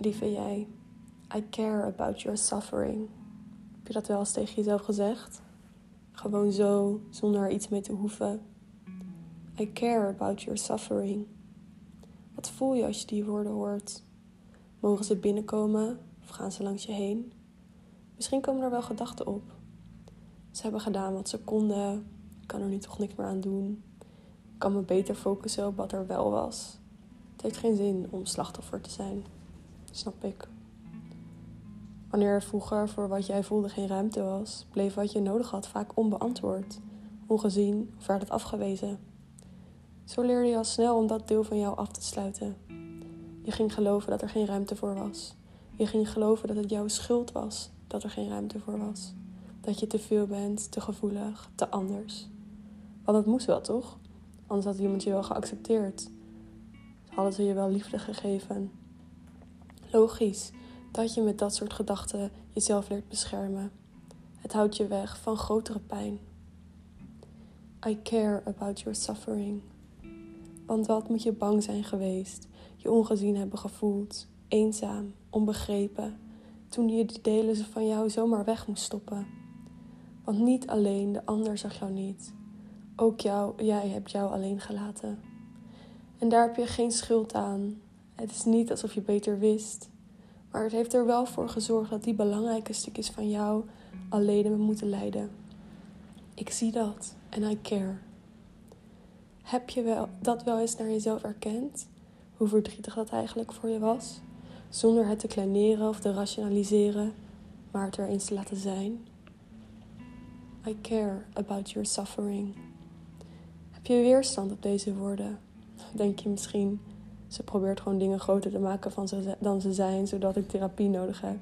lieve jij, I care about your suffering. Heb je dat wel eens tegen jezelf gezegd? Gewoon zo, zonder er iets mee te hoeven. I care about your suffering. Wat voel je als je die woorden hoort? Mogen ze binnenkomen of gaan ze langs je heen? Misschien komen er wel gedachten op. Ze hebben gedaan wat ze konden. Ik kan er nu toch niks meer aan doen. Ik kan me beter focussen op wat er wel was. Het heeft geen zin om slachtoffer te zijn. Snap ik. Wanneer er vroeger voor wat jij voelde geen ruimte was, bleef wat je nodig had vaak onbeantwoord, ongezien of werd het afgewezen. Zo leerde je al snel om dat deel van jou af te sluiten. Je ging geloven dat er geen ruimte voor was. Je ging geloven dat het jouw schuld was dat er geen ruimte voor was. Dat je te veel bent, te gevoelig, te anders. Want dat moest wel, toch? Anders had iemand je wel geaccepteerd. Hadden ze je wel liefde gegeven. Logisch dat je met dat soort gedachten jezelf leert beschermen. Het houdt je weg van grotere pijn. I care about your suffering. Want wat moet je bang zijn geweest, je ongezien hebben gevoeld, eenzaam, onbegrepen, toen je die delen van jou zomaar weg moest stoppen. Want niet alleen de ander zag jou niet, ook jou, jij hebt jou alleen gelaten. En daar heb je geen schuld aan. Het is niet alsof je beter wist, maar het heeft er wel voor gezorgd dat die belangrijke stukjes van jou alleen moeten lijden. Ik zie dat en I care. Heb je wel, dat wel eens naar jezelf erkend? Hoe verdrietig dat eigenlijk voor je was? Zonder het te kleineren of te rationaliseren, maar het er eens te laten zijn. I care about your suffering. Heb je weerstand op deze woorden? Denk je misschien, ze probeert gewoon dingen groter te maken van ze, dan ze zijn, zodat ik therapie nodig heb.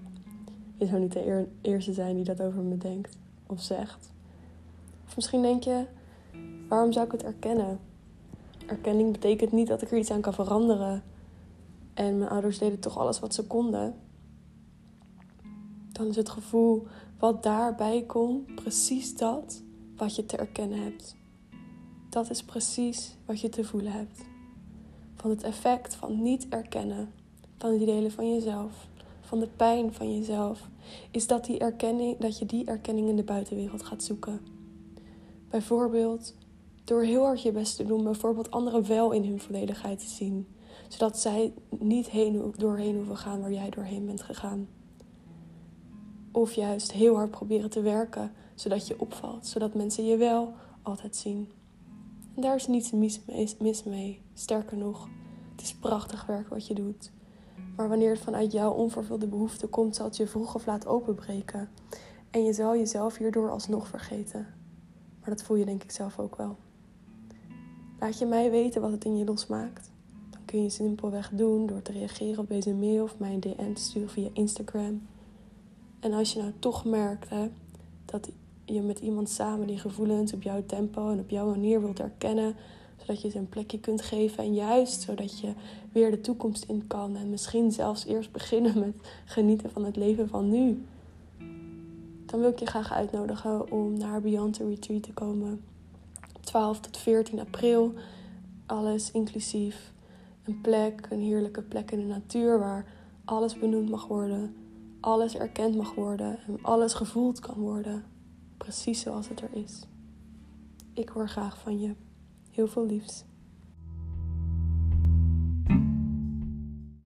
Je zou niet de eerste zijn die dat over me denkt of zegt. Of misschien denk je, waarom zou ik het erkennen? Erkenning betekent niet dat ik er iets aan kan veranderen. En mijn ouders deden toch alles wat ze konden. Dan is het gevoel wat daarbij komt precies dat wat je te erkennen hebt. Dat is precies wat je te voelen hebt van het effect van niet erkennen van die delen van jezelf, van de pijn van jezelf, is dat, die erkenning, dat je die erkenning in de buitenwereld gaat zoeken. Bijvoorbeeld door heel erg je best te doen, bijvoorbeeld anderen wel in hun volledigheid te zien, zodat zij niet heen, doorheen hoeven gaan waar jij doorheen bent gegaan. Of juist heel hard proberen te werken, zodat je opvalt, zodat mensen je wel altijd zien. Daar is niets mis mee, mis mee. Sterker nog, het is prachtig werk wat je doet. Maar wanneer het vanuit jouw onvervulde behoefte komt, zal het je vroeg of laat openbreken. En je zal jezelf hierdoor alsnog vergeten. Maar dat voel je denk ik zelf ook wel. Laat je mij weten wat het in je losmaakt. Dan kun je simpelweg doen door te reageren op deze mail of mij DM te sturen via Instagram. En als je nou toch merkt hè, dat je met iemand samen die gevoelens op jouw tempo en op jouw manier wilt erkennen, zodat je ze een plekje kunt geven en juist zodat je weer de toekomst in kan en misschien zelfs eerst beginnen met genieten van het leven van nu. Dan wil ik je graag uitnodigen om naar Beyond the Retreat te komen. 12 tot 14 april. Alles inclusief. Een plek, een heerlijke plek in de natuur waar alles benoemd mag worden, alles erkend mag worden en alles gevoeld kan worden precies zoals het er is. Ik hoor graag van je. Heel veel liefs.